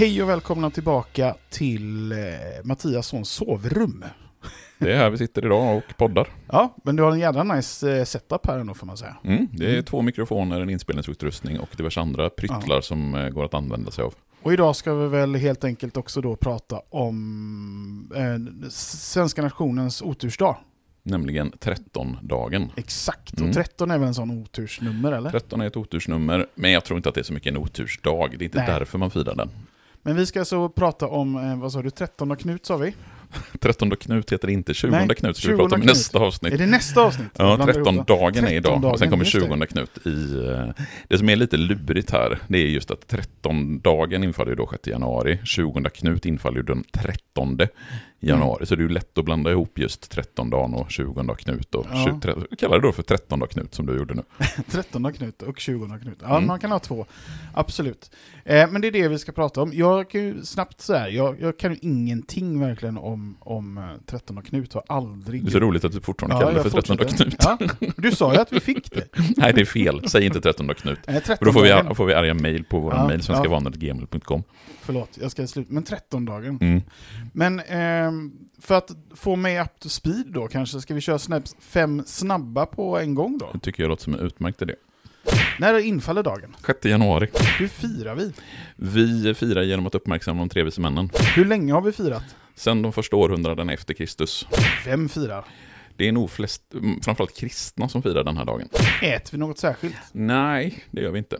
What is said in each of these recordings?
Hej och välkomna tillbaka till eh, Mattiassons sovrum. Det är här vi sitter idag och poddar. Ja, men du har en jävla nice eh, setup här ändå får man säga. Mm, det är två mikrofoner, en inspelningsutrustning och diverse andra pryttlar som eh, går att använda sig av. Och idag ska vi väl helt enkelt också då prata om eh, svenska nationens otursdag. Nämligen 13-dagen. Exakt, Mm. och 13 är väl en sån otursnummer eller? 13 är ett otursnummer, men jag tror inte att det är så mycket en otursdag. Det är inte Nej. därför man firar den. Men vi ska alltså prata om, eh, vad sa du, 13 Knut sa vi? 13 Knut heter inte 20 Nej, Knut, ska vi 20 prata om Knut. nästa avsnitt. Är det nästa avsnitt? Ja, Jag blandar ihop dem. 13-dagen är idag och sen 13-dagen, kommer just det. 20 Knut i... eh, Det som är lite lurigt här, det är just att 13-dagen infaller ju då 6 januari, 20 Knut infaller ju den 13 januari, så det är ju lätt att blanda ihop just 13-dagen och 20 Knut. Och Ja. 20, tre- kalla det då för 13 Knut som du gjorde nu. 13 Knut och 20 Knut. Ja, Mm. man kan ha två. Absolut. Eh, men det är det vi ska prata om. Jag kan ju snabbt så här, jag, jag kan ju ingenting verkligen om, om eh, 13 Knut. Har aldrig... Det är så roligt att du fortfarande kallar det för 13 fortsätter. Knut. Ja, du sa ju att vi fick det. Nej, det är fel. Säg inte 13 Knut. Nej, 13 För då får vi, dagen. får vi arga mejl på vår Ja, mejl, ja. svenskavanor.gmail.com. Förlåt, jag ska sluta. Men 13 dagen. Mm. Men ehm, för att få mig up to speed då kanske, ska vi köra snaps, fem snabba på en gång då? Det tycker jag låter som en utmärkt idé. När infaller dagen? 6 januari. Hur firar vi? Vi firar genom att uppmärksamma de tre vise männen. Hur länge har vi firat? Sen de första århundraden efter Kristus. Vem firar? Det är nog flest, mm, framförallt kristna som firar den här dagen. Äter vi något särskilt? Nej, det gör vi inte.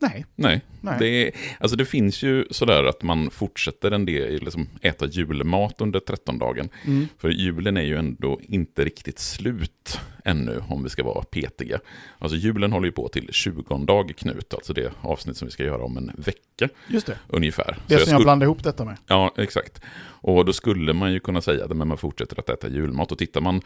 Nej. Nej, Nej. Det, är, alltså det finns ju sådär att man fortsätter en del, liksom äta julmat under 13-dagen. Mm. För julen är ju ändå inte riktigt slut ännu, om vi ska vara petiga. Alltså julen håller ju på till 20 Knut, alltså det avsnitt som vi ska göra om en vecka Just det. ungefär. Det Så som jag skulle- blandade ihop detta med. Ja, exakt. Och då skulle man ju kunna säga att men man fortsätter att äta julmat. Och tittar man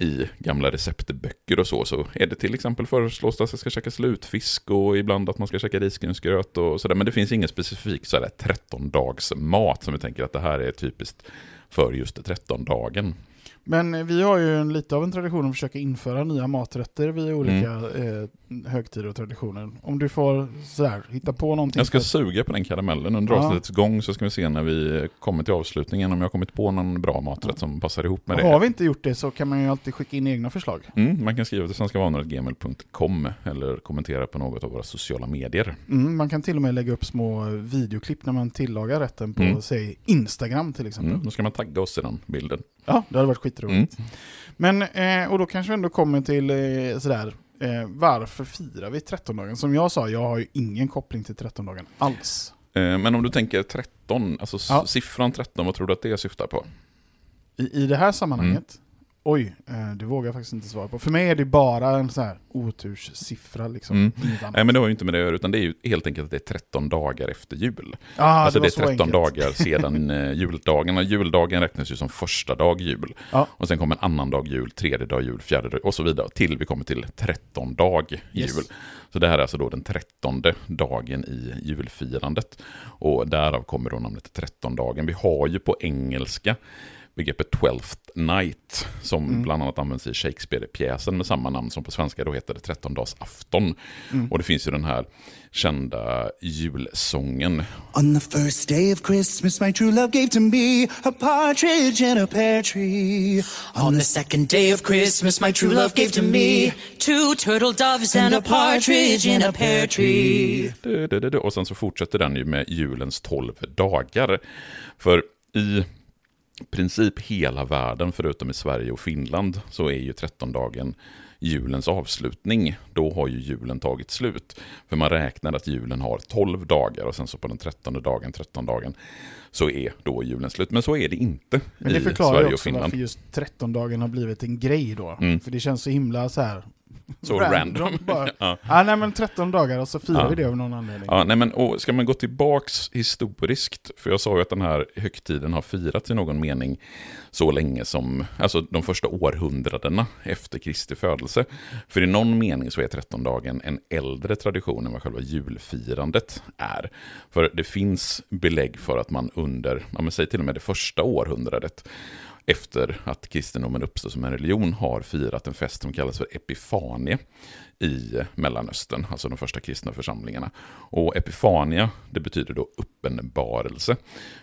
i gamla receptböcker och så, så är det till exempel föreslås det att man ska käka slutfisk och ibland att man ska käka risgrynsgröt och sådär. Men det finns ingen specifik sådär 13-dagsmat som vi tänker att det här är typiskt för just 13-dagen. Men vi har ju en, lite av en tradition att försöka införa nya maträtter vid olika Mm. eh, högtider och traditioner. Om du får sådär, hitta på någonting. Jag ska för- suga på den karamellen under Ja. avsnittets gång så ska vi se när vi kommer till avslutningen om jag har kommit på någon bra maträtt som passar ihop med Och det. har vi inte gjort det så kan man ju alltid skicka in egna förslag. Mm, man kan skriva till svenskavanor.gmail.com eller kommentera på något av våra sociala medier. Mm, man kan till och med lägga upp små videoklipp när man tillagar rätten på, Mm. säg, Instagram till exempel. Mm, då ska man tagga oss i den bilden. Ja, det hade varit skitroligt. Mm. Men, eh, och då kanske vi ändå kommer till eh, sådär, eh, varför firar vi 13-dagen? Som jag sa, jag har ju ingen koppling till 13-dagen alls. Eh, Men om du tänker 13, alltså Ja. siffran 13, vad tror du att det syftar på? I, i det här sammanhanget, oj, eh, det vågar jag faktiskt inte svara på. För mig är det bara en sån här oturssiffra liksom. Mm. Nej men det har ju inte med det att göra, utan det är ju helt enkelt att det är 13 dagar efter jul. ah, alltså det det, är så 13 enkelt. dagar sedan eh, juldagen. Och juldagen räknas ju som första dag jul. Ja. Och sen kommer en annan dag jul, tredje dag jul, fjärde dag och så vidare. Till vi kommer till 13 dag Yes. jul. Så det här är alltså då den 13 dagen i julfirandet. Och därav kommer då namnet 13-dagen. Vi har ju på engelska begreppet Twelfth Night som Mm. bland annat används i Shakespeare-pjäsen med samma namn som på svenska då heter det 13-dagsafton. Mm. Och det finns ju den här kända julsången. On the first day of Christmas, my true love gave to me a partridge in a pear tree. On the second day of Christmas, my true love gave to me two turtle doves and a partridge in a pear tree. Du, du, du, du. Och sen så fortsätter den ju med julens 12 dagar. För i princip hela världen, förutom i Sverige och Finland, så är ju trettondagen julens avslutning. Då har ju julen tagit slut. För man räknar att julen har 12 dagar och sen så på den trettonde dagen, trettondagen, så är då julen slut. Men så är det inte Men det i förklarar Sverige och också Finland. varför just 13-dagen har blivit en grej då. Mm. För det känns så himla så här Så random. bara. Ja. ja. nej men 13 dagar och så firar Ja. vi det av någon anledning. Ja, nej men, och ska man gå tillbaks historiskt, för jag sa ju att den här högtiden har firats i någon mening så länge som, alltså de första århundradena efter Kristi födelse. För i någon mening så är trettondagen en äldre tradition än vad själva julfirandet är. För det finns belägg för att man under, ja men säg till och med det första århundradet, efter att kristendomen uppstod som en religion, har firat en fest som kallas för Epifania i Mellanöstern, alltså de första kristna församlingarna. Och Epifania, det betyder då uppenbarelse.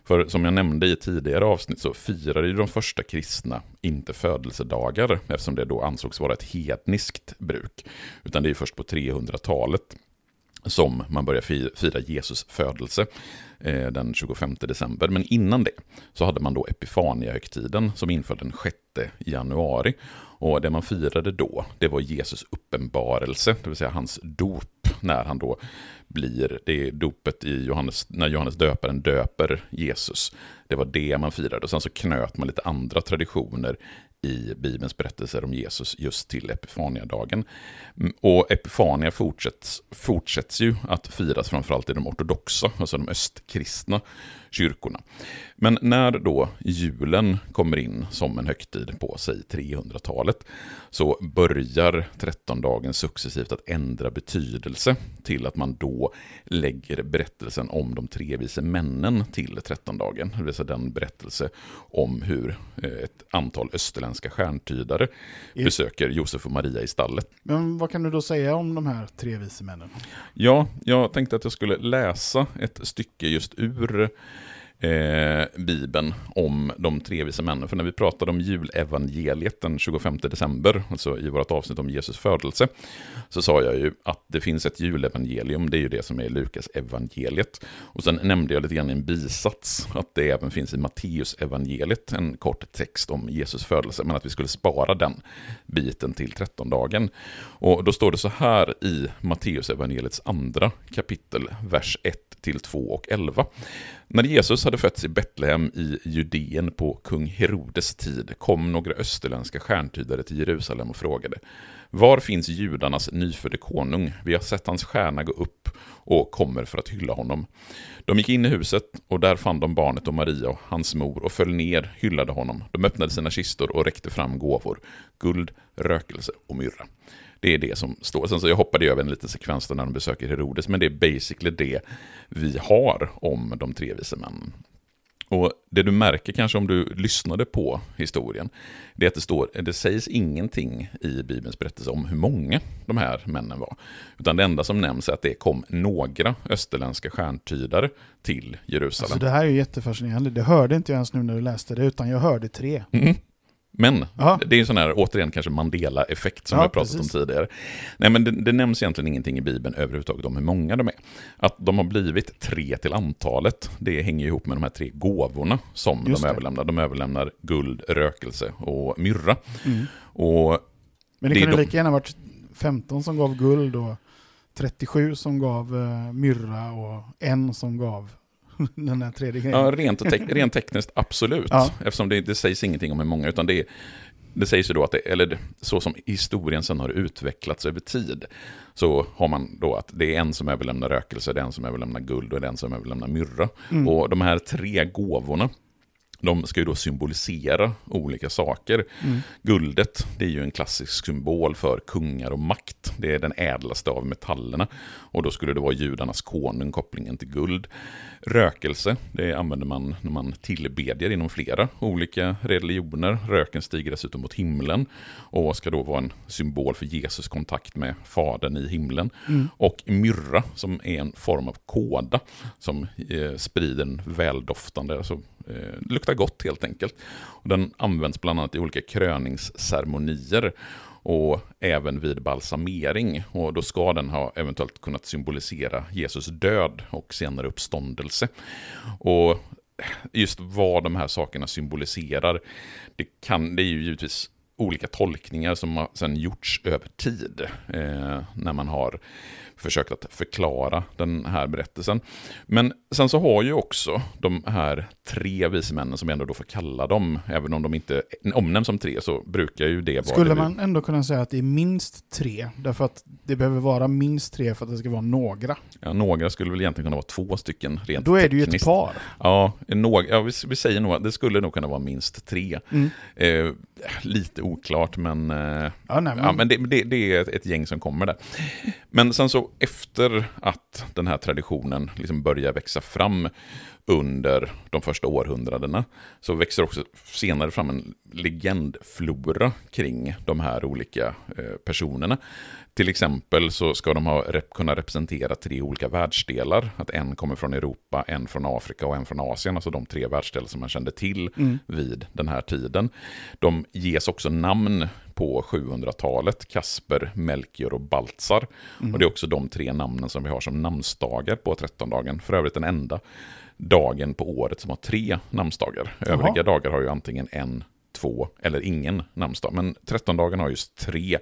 För som jag nämnde i tidigare avsnitt så firade ju de första kristna inte födelsedagar, eftersom det då ansågs vara ett hedniskt bruk. Utan det är först på 300-talet som man börjar fira Jesus födelse eh, den 25 december. Men innan det så hade man då Epifania-högtiden som inföll den 6 januari. Och det man firade då, det var Jesus uppenbarelse, det vill säga hans dop, när han då blir, det är dopet i Johannes, när Johannes döparen döper Jesus. Det var det man firade. Och sen så knöt man lite andra traditioner i Bibelns berättelser om Jesus just till Epifaniadagen. Mm, och Epifania fortsätts, fortsätts ju att firas framförallt i de ortodoxa, alltså de östkristna kyrkorna. Men när då julen kommer in som en högtid på, säg 300-talet, så börjar trettondagen successivt att ändra betydelse till att man då lägger berättelsen om de tre vise männen till trettondagen. Det vill säga den berättelse om hur eh, ett antal österländska stjärntydare I- besöker Josef och Maria i stallet. Men vad kan du då säga om de här tre vise männen? Ja, jag tänkte att jag skulle läsa ett stycke just ur eh, Bibeln om de tre vise männen. För när vi pratade om julevangeliet den 25 december, alltså i vårt avsnitt om Jesus födelse, så sa jag ju att det finns ett julevangelium, det är ju det som är Lukas evangeliet. Och sen nämnde jag lite grann i en bisats att det även finns i Matteus evangeliet en kort text om Jesus födelse, men att vi skulle spara den biten till trettondagen. Och då står det så här i Matteus evangeliets andra kapitel, vers 1 till 2 och 11. När Jesus hade fötts i Betlehem i Judeen på kung Herodes tid kom några österländska stjärntydare till Jerusalem och frågade Var finns judarnas nyfödde konung? Vi har sett hans stjärna gå upp och kommer för att hylla honom. De gick in i huset och där fann de barnet och Maria och hans mor och föll ner, hyllade honom. De öppnade sina kistor och räckte fram gåvor, guld, rökelse och myrra. Det är det som står. Sen så jag hoppade över en liten sekvens där när de besöker Herodes, men det är basically det vi har om de tre vise männen. Och det du märker kanske om du lyssnade på historien, det är att det, står, det sägs ingenting i Bibelns berättelse om hur många de här männen var. Utan det enda som nämns är att det kom några österländska stjärntydare till Jerusalem. Alltså det här är jättefascinerande. Det hörde inte jag ens nu när du läste det, utan jag hörde tre. Mhm. Men Ja. det är en sån här, återigen, kanske Mandela-effekt som Ja, vi har pratat precis. om tidigare. Nej, men det, det nämns egentligen ingenting i Bibeln överhuvudtaget om hur många de är. Att de har blivit tre till antalet, det hänger ihop med de här tre gåvorna som Just de det. överlämnar. De överlämnar guld, rökelse och myrra. Mm. Och Men det, Det kunde de- lika gärna varit 15 som gav guld och 37 som gav eh, myrra och en som gav den här tredje grejen. Ja, rent, te rent tekniskt absolut. Ja. Eftersom det, det sägs ingenting om hur många, utan det, är- det sägs ju då att, det, eller så som historien sen har utvecklats över tid, så har man då att det är en som överlämnar rökelse, det är en som överlämnar guld och det är en som överlämnar myrra. Mm. Och de här tre gåvorna, de ska ju då symbolisera olika saker. Mm. Guldet, det är ju en klassisk symbol för kungar och makt. Det är den ädlaste av metallerna. Och då skulle det vara judarnas konung, kopplingen till guld. Rökelse, det använder man när man tillbedjar inom flera olika religioner. Röken stiger dessutom mot himlen och ska då vara en symbol för Jesus kontakt med Fadern i himlen. Mm. Och myrra, som är en form av kåda som eh, sprider en väldoftande, alltså eh, luktar gott helt enkelt. Och den används bland annat i olika kröningsceremonier och även vid balsamering. Och då ska den ha eventuellt kunnat symbolisera Jesus död och senare uppståndelse. Och just vad de här sakerna symboliserar, det, kan, det är ju givetvis olika tolkningar som har sedan gjorts över tid. Eh, när man har försökt att förklara den här berättelsen. Men sen så har ju också de här tre vise männen, som vi ändå då får kalla dem, även om de inte omnämns som tre, så brukar ju det vara... Skulle man ändå kunna säga att det är minst tre? Därför att det behöver vara minst tre för att det ska vara några. Ja, några skulle väl egentligen kunna vara två stycken rent Då är det ju ett tekniskt. par. Ja, några, ja vi, vi säger nog att det skulle nog kunna vara minst tre. Mm. Eh, lite oklart, men, eh, Ja, nej, men, ja, men det, det, det är ett gäng som kommer där. Men sen så efter att den här traditionen liksom börjar växa fram under de första århundradena så växer också senare fram en legendflora kring de här olika eh, personerna. Till exempel så ska de ha kunna representera tre olika världsdelar. Att en kommer från Europa, en från Afrika och en från Asien. Alltså de tre världsdelar som man kände till vid den här tiden. De ges också namn på 700-talet. Kasper, Melchior och Baltzar. Och det är också de tre namnen som vi har som namnsdagar på 13-dagen. För övrigt den enda dagen på året som har tre namnsdagar. Övriga Jaha. dagar har ju antingen en, två eller ingen namnsdag. Men 13-dagen har just tre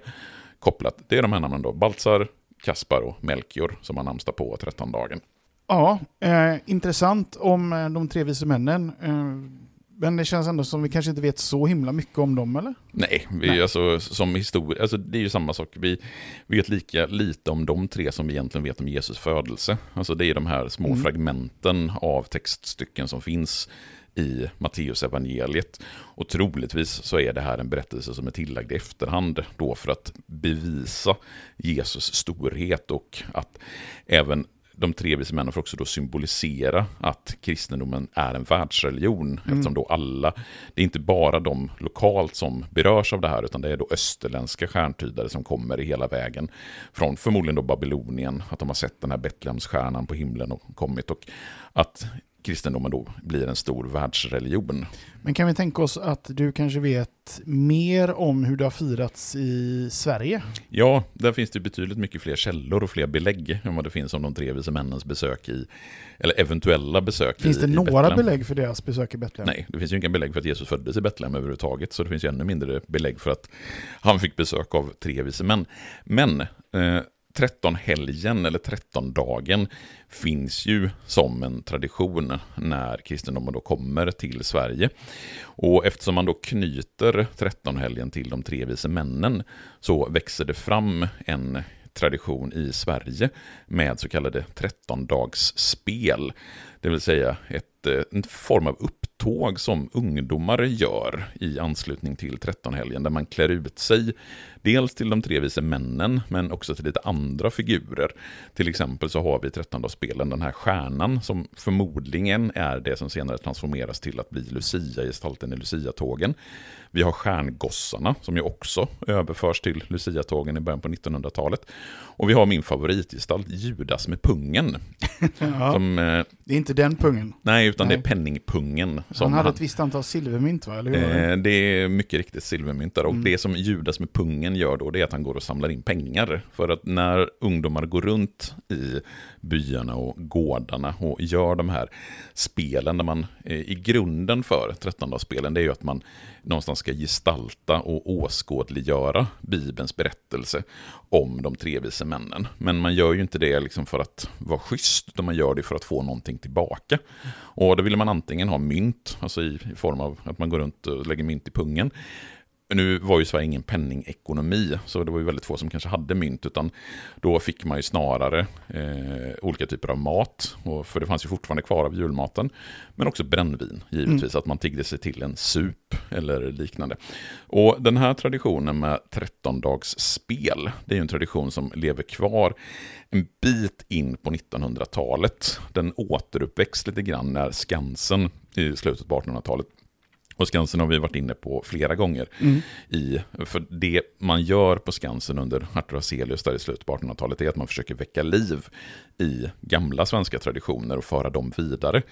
kopplat. Det är de här namnen då. Baltzar, Kaspar och Melchior som har namnsdag på 13-dagen. Ja, eh, intressant om eh, de tre vise männen. Eh, men det känns ändå som vi kanske inte vet så himla mycket om dem, eller? Nej, vi, Nej. Alltså, som historia, alltså, det är ju samma sak. Vi vet lika lite om de tre som vi egentligen vet om Jesus födelse. Alltså, det är de här små Mm. fragmenten av textstycken som finns i Matteus evangeliet. Och troligtvis så är det här en berättelse som är tillagd i efterhand då för att bevisa Jesus storhet och att även de tre vise männen får också då symbolisera att kristendomen är en världsreligion. Eftersom då alla, det är inte bara de lokalt som berörs av det här, utan det är då österländska stjärntydare som kommer hela vägen från förmodligen då Babylonien, att de har sett den här Betlehemsstjärnan på himlen och kommit och att kristendomen då blir en stor världsreligion. Men kan vi tänka oss att du kanske vet mer om hur det har firats i Sverige? Ja, där finns det betydligt mycket fler källor och fler belägg än vad det finns om de tre vise männens besök i, eller eventuella besök Finns i, det i några belägg för deras besök i Betlehem? Nej, det finns ju inga belägg för att Jesus föddes i Betlehem överhuvudtaget, så det finns ju ännu mindre belägg för att han fick besök av tre vise män. Men eh, 13-helgen eller 13-dagen finns ju som en tradition när kristendomen då kommer till Sverige. Och eftersom man då knyter 13-helgen till de tre vise männen så växer det fram en tradition i Sverige med så kallade 13-dagsspel. Det vill säga ett, en form av upptåg som ungdomar gör i anslutning till 13-helgen där man klär ut sig dels till de tre vise männen men också till lite andra figurer. Till exempel så har vi i 13-dagsspelen den här stjärnan som förmodligen är det som senare transformeras till att bli Lucia i gestalten i Lucia-tågen. Vi har stjärngossarna som ju också överförs till Lucia-tågen i början på 1900-talet. Och vi har min favoritgestalt Judas med pungen. Ja, Som, eh, det är inte den pungen. nej, utan det Nej. är penningpungen. Han hade ett visst antal silvermynt, va? Eller hur det? Eh, det är mycket riktigt silvermynt där. Och Mm. det som Judas med pungen gör då, det är att han går och samlar in pengar. För att när ungdomar går runt i byarna och gårdarna och gör de här spelen, där man eh, i grunden för 13-dagsspelen, det är ju att man någonstans ska gestalta och åskådliggöra Bibelns berättelse om de tre vise männen. Men man gör ju inte det liksom för att vara schysst, utan man gör det för att få någonting tillbaka. Och då vill man antingen ha mynt, alltså i form av att man går runt och lägger mynt i pungen. Nu var ju Sverige ingen penningekonomi, så det var ju väldigt få som kanske hade mynt, utan då fick man ju snarare eh, olika typer av mat, och för det fanns ju fortfarande kvar av julmaten, men också brännvin, givetvis, att man tiggde sig till en sup eller liknande. Och den här traditionen med 13-dagsspel, det är ju en tradition som lever kvar en bit in på 1900-talet. Den återuppväxt lite grann när Skansen i slutet på 1800-talet Och Skansen har vi varit inne på flera gånger. Mm. I, för det man gör på Skansen under Artur Hazelius där i slutet på 1800-talet är att man försöker väcka liv i gamla svenska traditioner och föra dem vidare.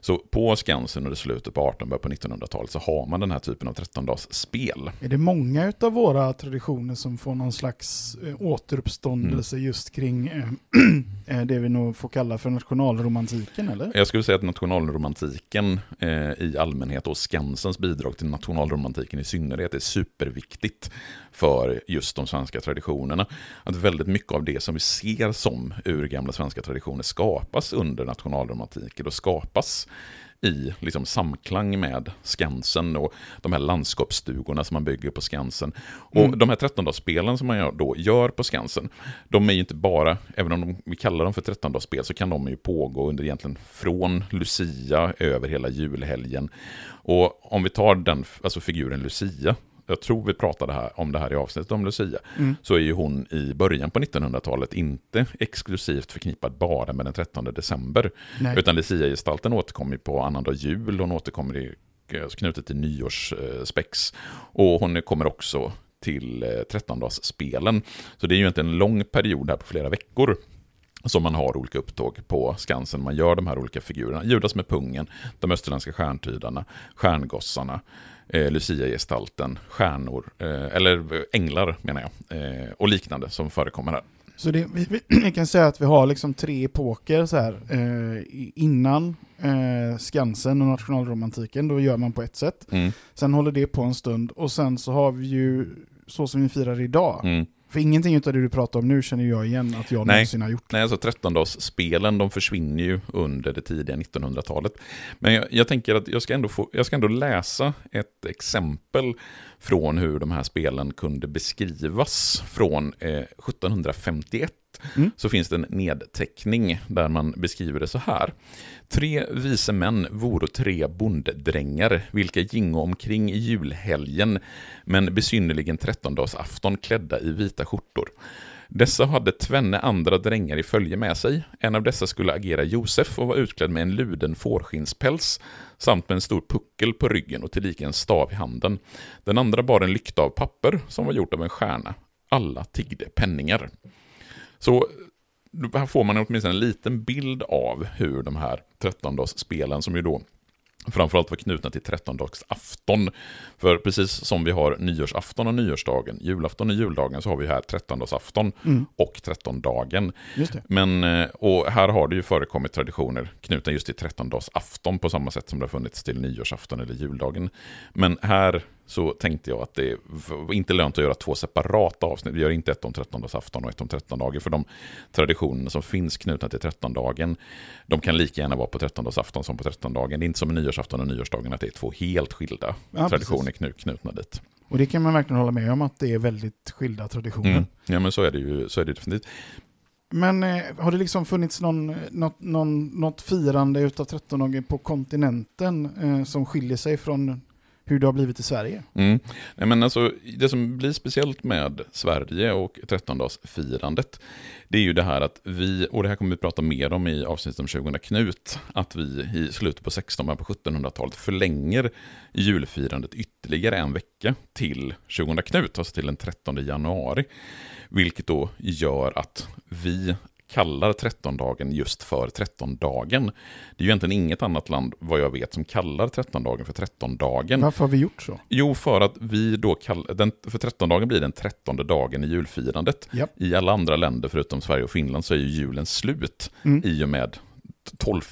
Så på Skansen under slutet på 1800 på 1900-talet så har man den här typen av 13-dagsspel. Är det många av våra traditioner som får någon slags eh, återuppståndelse Mm. just kring eh, det vi nog får kalla för nationalromantiken, eller? Jag skulle säga att nationalromantiken eh, i allmänhet och Skansens bidrag till nationalromantiken i synnerhet är superviktigt för just de svenska traditionerna. Att väldigt mycket av det som vi ser som ur gamla svenska traditioner skapas under nationalromantiken och skapas i liksom samklang med Skansen och de här landskapsstugorna som man bygger på Skansen. Och Mm. de här 13-dagsspelen som man då gör på Skansen, de är ju inte bara, även om de, vi kallar dem för 13-dagsspel, så kan de ju pågå under egentligen från Lucia över hela julhelgen. Och om vi tar den, alltså figuren Lucia, jag tror vi pratade här, om det här i avsnittet om Lucia, Mm. så är ju hon i början på 1900-talet inte exklusivt förknippad bara med den 13 december. Nej. Utan Lucia-gestalten återkommer på annandag jul, hon återkommer i, eh, knutet till nyårsspex. Och hon kommer också till eh, 13-dagsspelen. Så det är ju inte en lång period här på flera veckor som man har olika upptåg på Skansen. Man gör de här olika figurerna. Judas med pungen, de österländska stjärntydarna, stjärngossarna, eh, Lucia-gestalten, stjärnor, eh, eller änglar menar jag, eh, och liknande som förekommer här. Så det, vi, vi, kan säga att vi har liksom tre epoker så här. Eh, innan eh, Skansen och nationalromantiken, då gör man på ett sätt. Mm, Sen håller det på en stund och sen så har vi ju så som vi firar idag. mm. För ingenting av det du pratar om nu känner jag igen att jag Nej. någonsin har gjort. Nej, alltså 13-dagsspelen de försvinner ju under det tidiga 1900-talet. Men jag, jag tänker att jag ska, ändå få, jag ska ändå läsa ett exempel från hur de här spelen kunde beskrivas från eh, 1751. Mm. Så finns det en nedteckning där man beskriver det så här. Tre vise män voro tre bonddrängar, vilka gingo omkring i julhelgen, men besynnerligen trettondagsafton klädda i vita skjortor. Dessa hade tvenne andra drängar i följe med sig. En av dessa skulle agera Josef och var utklädd med en luden fårskinnspäls samt med en stor puckel på ryggen och tillika en stav i handen. Den andra bar en lykta av papper som var gjort av en stjärna. Alla tiggde penningar. Så här får man åtminstone en liten bild av hur de här 13-dagsspelen, som ju då framförallt var knutna till 13-dagsafton. För precis som vi har nyårsafton och nyårsdagen, julafton och juldagen, så har vi här 13-dagsafton Mm. och 13-dagen. Just det. Men, eh, och här har det ju förekommit traditioner knutna just till 13-dagsafton på samma sätt som det har funnits till nyårsafton eller juldagen. Men här så tänkte jag att det var inte lönt att göra två separata avsnitt. Vi gör inte ett om 13-dagsafton och ett om 13-dagen, för de traditioner som finns knutna till 13-dagen, de kan lika gärna vara på 13-dagsafton som på 13-dagen. Det är inte som med nyårsafton och nyårsdagen att det är två helt skilda Ja, traditioner knu- knutna dit. Och det kan man verkligen hålla med om att det är väldigt skilda traditioner. Mm. Ja, men så är det ju så är det definitivt. Men eh, har det liksom funnits någon, något, någon, något firande utav 13 på kontinenten eh, som skiljer sig från hur det har blivit i Sverige? Mm. Nej, men alltså, det som blir speciellt med Sverige och 13-dagsfirandet, det är ju det här att vi, och det här kommer vi prata mer om i avsnittet om 20 Knut, att vi i slutet på 1600 på 1700-talet förlänger julfirandet ytterligare en vecka till 20 Knut, alltså till den 13 januari. Vilket då gör att vi kallar 13-dagen just för 13-dagen. Det är ju egentligen inget annat land, vad jag vet, som kallar 13-dagen för 13-dagen. Varför har vi gjort så? Jo, för att vi då kallar, den, för 13-dagen blir den 13 dagen i julfirandet. Japp. I alla andra länder förutom Sverige och Finland så är ju julen slut Mm. i och med 12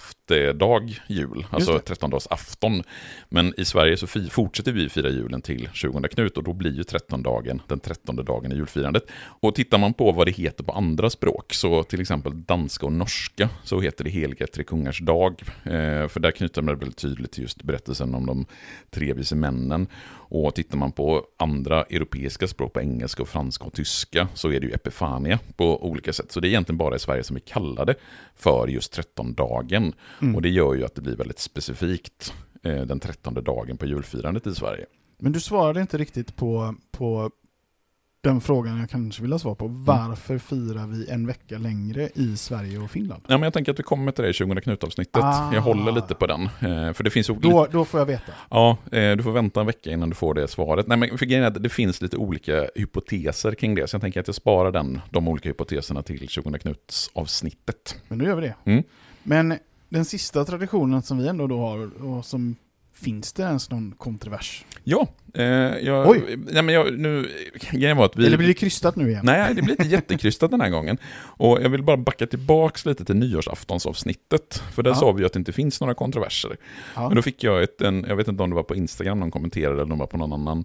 dag jul, alltså det. 13 dags afton. Men i Sverige så fortsätter vi fira julen till 20 Knut och då blir ju 13 dagen den 13 dagen i julfirandet. Och tittar man på vad det heter på andra språk, så till exempel danska och norska, så heter det heliga tre kungars dag. Eh, för där knyter man det väldigt tydligt till just berättelsen om de tre vise männen. Och tittar man på andra europeiska språk, på engelska, och franska och tyska, så är det ju epifania på olika sätt. Så det är egentligen bara i Sverige som vi kallar det för just 13-dagen. Mm. Och det gör ju att det blir väldigt specifikt eh, den 13 dagen på julfirandet i Sverige. Men du svarade inte riktigt på, på den frågan jag kanske vill ha svar på. Varför firar vi en vecka längre i Sverige och Finland? Ja, men jag tänker att vi kommer till det i 20 Knut-avsnittet. Ah. Jag håller lite på den. Eh, för det finns Då, då får jag veta. Ja, eh, du får vänta en vecka innan du får det svaret. Nej, men för att det finns lite olika hypoteser kring det, så jag tänker att jag sparar den, de olika hypoteserna till 20 Knuts avsnittet. Men nu gör vi det. Mm. Men den sista traditionen som vi ändå då har, och som finns det ens någon kontrovers? Ja, eh, jag, Oj. Nej, men jag, nu, grejen var att vi... Eller blir det krystat nu igen? Nej, det blir inte jättekrystat den här gången. Och jag vill bara backa tillbaks lite till nyårsaftonsavsnittet. För där Ja. sa vi att det inte finns några kontroverser. Ja. Men då fick jag ett, en, jag vet inte om det var på Instagram någon kommenterade eller om det var på någon annan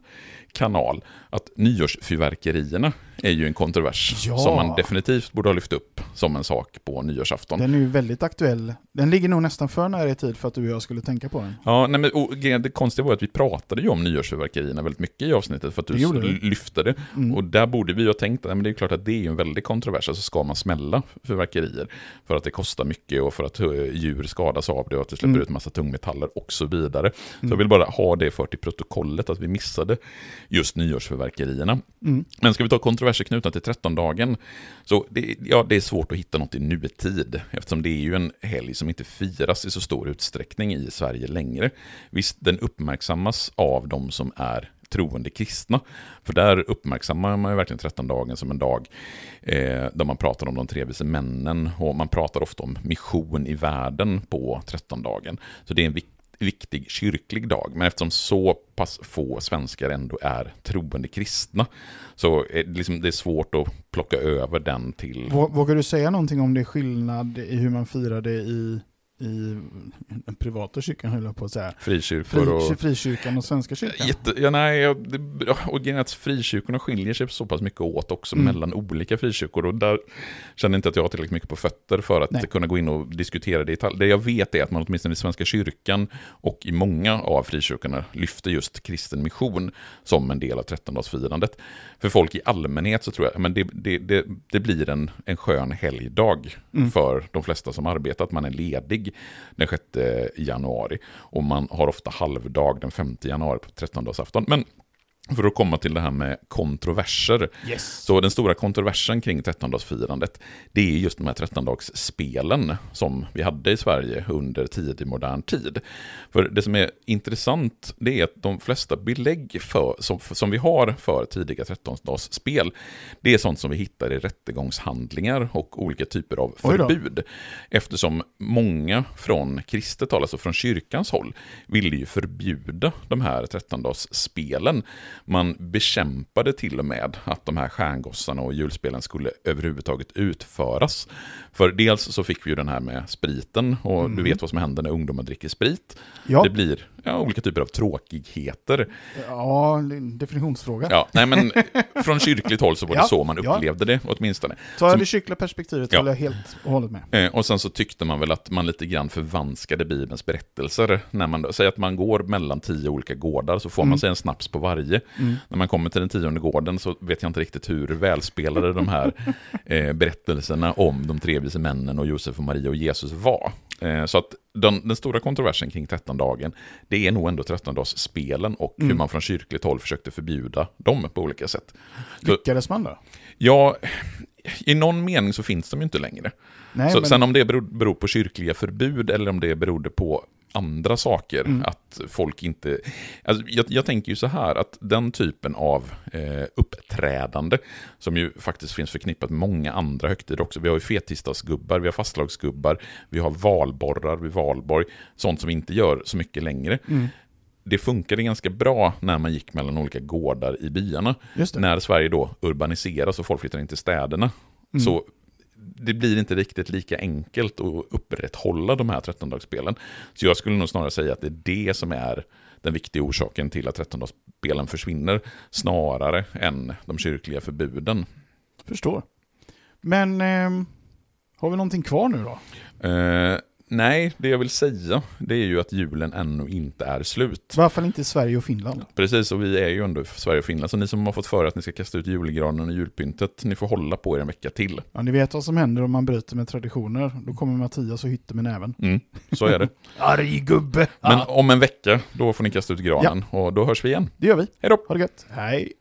kanal, att nyårsfyrverkerierna är ju en kontrovers Ja. som man definitivt borde ha lyft upp som en sak på nyårsafton. Den är ju väldigt aktuell. Den ligger nog nästan för nära i tid för att du och jag skulle tänka på den. Ja, nej, men, och, det konstiga var att vi pratade ju om nyårsfyrverkerierna väldigt mycket i avsnittet för att du Det lyfte det. Mm. Och där borde vi ju ha tänkt, men det är klart att det är en väldig kontrovers, alltså ska man smälla fyrverkerier för att det kostar mycket och för att eh, djur skadas av det och att det släpper Mm. ut massa tungmetaller och så vidare. Så Mm. jag vill bara ha det fört i protokollet att vi missade just nyårsfyrverkerierna. Mm. Men ska vi ta kontroverser knutna till 13-dagen, så det, ja, det är svårt att hitta något i nutid, eftersom det är ju en helg som inte firas i så stor utsträckning i Sverige längre. Visst, den uppmärksammas av de som är troende kristna, för där uppmärksammar man ju verkligen 13-dagen som en dag eh, där man pratar om de tre vise männen och man pratar ofta om mission i världen på 13-dagen. Så det är en viktig kyrklig dag, men eftersom så pass få svenskar ändå är troende kristna så är det, liksom, det är svårt att plocka över den till... Vågar du säga någonting om det är skillnad i hur man firar det i, i den privata kyrkan, höll jag på att säga. Frikyrkor och... Fri, frikyrkan och Svenska kyrkan? Jätte, ja, nej, det, och grejen att frikyrkorna skiljer sig så pass mycket åt också Mm. mellan olika frikyrkor. Och där känner inte att jag har tillräckligt mycket på fötter för att Nej. kunna gå in och diskutera det i detalj. Det jag vet är att man åtminstone i Svenska kyrkan och i många av frikyrkorna lyfter just kristen mission som en del av trettondagsfirandet. För folk i allmänhet så tror jag men det, det, det, det blir en, en skön helgdag Mm. för de flesta som arbetar, att man är ledig den 6 januari. Och man har ofta halvdag den 5 januari på 13-dagsafton. Men för att komma till det här med kontroverser. Yes. Så den stora kontroversen kring 13-dagsfirandet, det är just de här 13-dagsspelen som vi hade i Sverige under tidig modern tid. För det som är intressant, det är att de flesta belägg för, som, som vi har för tidiga 13-dagsspel, det är sånt som vi hittar i rättegångshandlingar och olika typer av förbud. Eftersom många från kristet håll, alltså från kyrkans håll, ville ju förbjuda de här 13-dagsspelen. Man bekämpade till och med att de här stjärngossarna och julspelen skulle överhuvudtaget utföras. För dels så fick vi ju den här med spriten, och du vet vad som händer när ungdomar dricker sprit. Ja, Det blir ja, olika typer av tråkigheter. ja, definitionsfråga. Ja, nej men från kyrkligt håll så var det Ja, så man ja. upplevde det åtminstone. Jag Som- det kyrkliga perspektivet Ja. håller jag helt och hållet med. Eh, Och sen så tyckte man väl att man lite grann förvanskade Bibelns berättelser. När man, säg att man går mellan tio olika gårdar så får Mm. man sig en snaps på varje. När man kommer till den tionde gården så vet jag inte riktigt hur välspelade de här eh, berättelserna om de tre vise männen och Josef och Maria och Jesus var. Eh, så att den, den stora kontroversen kring 13-dagen, det är nog ändå 13-dagsspelen och hur Mm. man från kyrkligt håll försökte förbjuda dem på olika sätt. Så, Lyckades man då? ja, i någon mening så finns de ju inte längre. Nej, så, men, Sen om det beror, beror på kyrkliga förbud eller om det berodde på andra saker, Mm. att folk inte... Alltså, jag, jag tänker ju så här, att den typen av eh, uppträdande, som ju faktiskt finns förknippat med många andra högtider också. Vi har ju fettisdagsgubbar, vi har fastlagsgubbar, vi har valborrar vid valborg, sånt som vi inte gör så mycket längre. Mm. Det funkade ganska bra när man gick mellan olika gårdar i byarna. När Sverige då urbaniseras och folk flyttar in till städerna, Mm. så det blir inte riktigt lika enkelt att upprätthålla de här 13-dagsspelen. Så jag skulle nog snarare säga att det är det som är den viktiga orsaken till att 13-dagsspelen försvinner, snarare än de kyrkliga förbuden. Förstår. Men ehm, har vi någonting kvar nu då? Eh, nej, det jag vill säga, det är ju att julen ännu inte är slut. I varje fall inte i Sverige och Finland. Precis, och vi är ju ändå i Sverige och Finland, så ni som har fått för att ni ska kasta ut julgranen och julpyntet, ni får hålla på er en vecka till. Ja, ni vet vad som händer om man bryter med traditioner. Då kommer Mattias och hytter med näven. Mm, så är det. Arg gubbe! Men Ja, om en vecka, då får ni kasta ut granen, och då hörs vi igen. det gör vi. Hej då! Ha det gött. Hej!